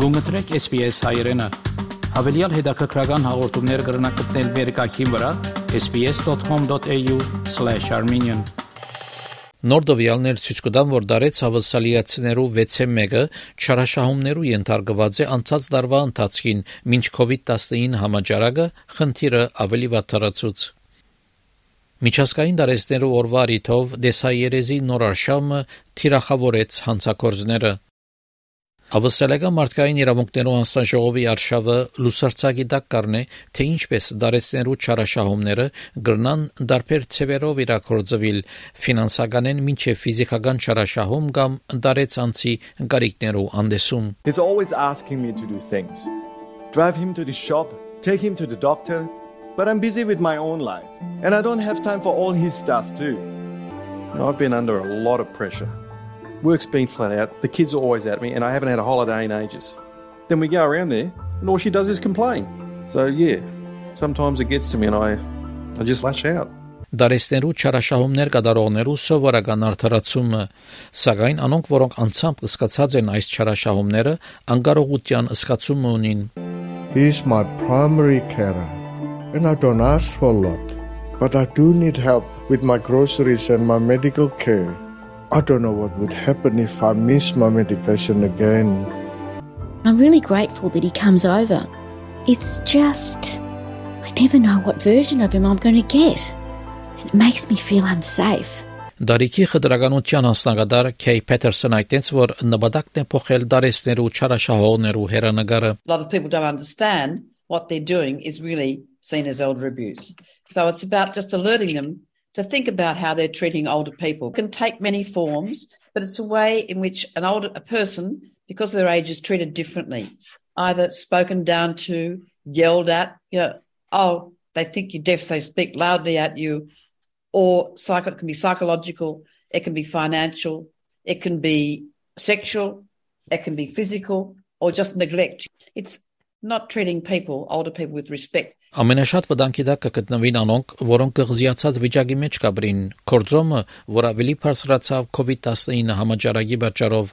Գուգլտրեք SPS հայերեն։ Հավելյալ հետաքրքրական հաղորդումներ կգրնակցնել վերկայքին վրա sps.com.au/armenian Նորդովյալներ ցույց կտան, որ դարեց հավասարիացիներու 6-ը մեկը չարաշահումներու ենթարկված է անցած դարվա ընթացքին, ոչ COVID-19 համաճարակը խնդիրը ավելի վատթարացուց։ Միջազգային դարեցներու օրվա առիթով դեսայերեզի նոր արշավը թիրախավորեց հանցակորձները։ Ավստրալիական մարդկային իրավունքներու հանձնաժողովի արշավը լուսարձակի տակ կառնե, թե ինչպես դարեցներու չարաշահումները գրնան դարբեր ցևերով իրակորձվել ֆինանսականեն մինչև ֆիզիկական չարաշահում կամ դարեց անցի գարիկներու անդեսում։ He's always asking me to do things. Drive him to the shop, take him to the doctor, but I'm busy with my own life and I don't have time for all his stuff too. I've been under a lot of pressure. Work's been flat out. The kids are always at me, and I haven't had a holiday in ages. Then we go around there, and all she does is complain. So yeah, sometimes it gets to me, and I, I just lash out. Դարեսներու չարաշահումներ կատարողներու սովորական արդարացումը, սակայն անոնք, որոնք անցամբ կսկացած են այս չարաշահումները, անկարողության ըսկացում ունին։ He is my primary carer, and I don't ask for a lot, but I do need help with my groceries and my medical care. I don't know what would happen if I miss my medication again. I'm really grateful that he comes over. It's just, I never know what version of him I'm going to get. And it makes me feel unsafe. Դարիքի խտրականության անձնագետար Քեյ Պետերսոն այդտենց որ նպատակն է փոխել դարեսներու չարաշահողներու հերանագարը A lot of people don't understand what they're doing is really seen as elder abuse. So it's about just alerting them to think about how they're treating older people. It can take many forms, but it's a way in which an older a person, because of their age, is treated differently, either spoken down to, yelled at, you know, oh, they think you're deaf, so they speak loudly at you, or psycho, it can be psychological, it can be financial, it can be sexual, it can be physical, or just neglect. It's not treating people, older people, with respect. Ամենաշատ վտանգի տակ կգտնվին անոնք, որոնք կղզիացած վիճակի մեջ կաբրին, կորձոմը, որ ավելի բարձրացավ COVID-19 համաճարակի պատճառով։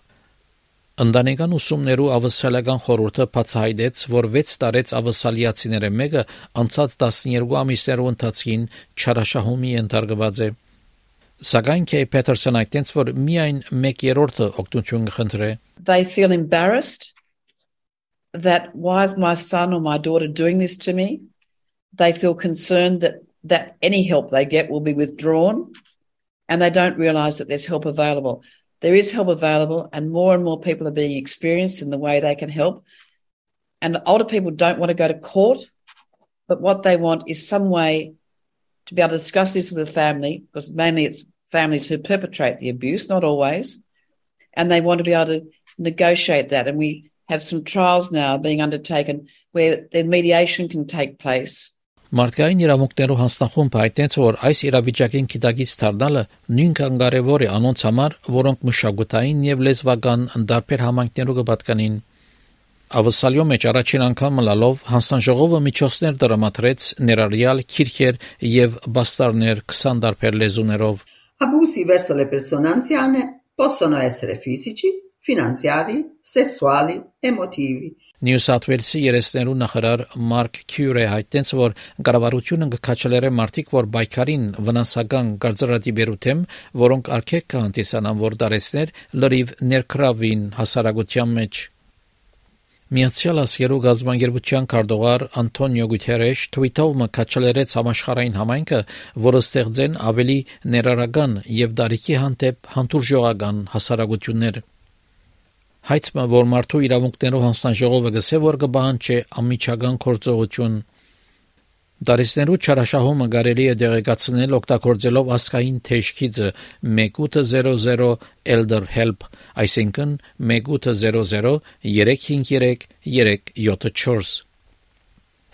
Ընտանեկան ուսումներու ավսալական խորհուրդը բացահայտեց, որ 6 տարեց ավսալիացիները մեկը անցած 12 ամիսներու ընթացքին չարաշահումի ենթարկված է։ Սակայն Քեյ Պետերսոն այդտենց որ միայն 1/3-ը օգնություն կխնդրե։ They feel embarrassed that why is my son or my daughter doing this to me? They feel concerned that that any help they get will be withdrawn and they don't realize that there's help available. There is help available and more and more people are being experienced in the way they can help. And older people don't want to go to court, but what they want is some way to be able to discuss this with the family, because mainly it's families who perpetrate the abuse, not always. And they want to be able to negotiate that. And we have some trials now being undertaken where the mediation can take place. Մարդկային իրավունքներու հանձնախումբը հայտնեց, որ այս իրավիճակին քիդագից դառնալը նույնքան կարևոր է անոնց համար, որոնք մշակութային եւ լեզվական ընդդարբեր համայնքներու կպատկանին։ Ավսալյո մեջ առաջին անգամ լալով հանձնաժողովը միջոցներ դրամատրեց ներառյալ քիրքեր եւ բաստարներ 20 դարբեր լեզուներով։ Abusi verso le persone anziane possono essere fisici, finanziari, sessuali, emotivi Նյու Սաութ Ուելսի երեսներու նախարար Մարկ Քյուրը հայտնեց, որ կառավարությունը կքաչելերը մարդիկ, որ բայկարին վնասական գարձրադիբերութեմ, որոնք արկեք կհանդիսանան, որ դարեցներ լրիվ ներքրավին հասարակության մեջ։ Միացյալ Ասիերու գազբանգերության քարտուղար Անտոնիո Գուտերեշ թվիտով մկաչելերեց համաշխարհային համայնքը, որը ստեղծեն ավելի ներառական եւ դարիքի հանդեպ հանդուրժողական հասարակություններ։ Հայցմը, որ մարդու իրավունքներով հանձնաժողովը գսե, որ կբահանջի ամիջական կորձողություն Դարիսներու չարաշահումը կարելի է դեղեկացնել օգտագործելով ասկային թեժքիծը 1800 Elder Help, այսինքն 1800 353 374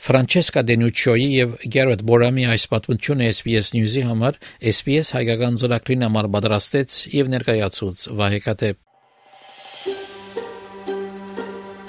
Ֆրանչեսկա Դենուչոյի եւ Գերետ Բորամի այս պատմությունը SPS News-ի համար SPS հայկական ծրագրին համար պատրաստեց եւ ներկայացուց Վահե Կատեփ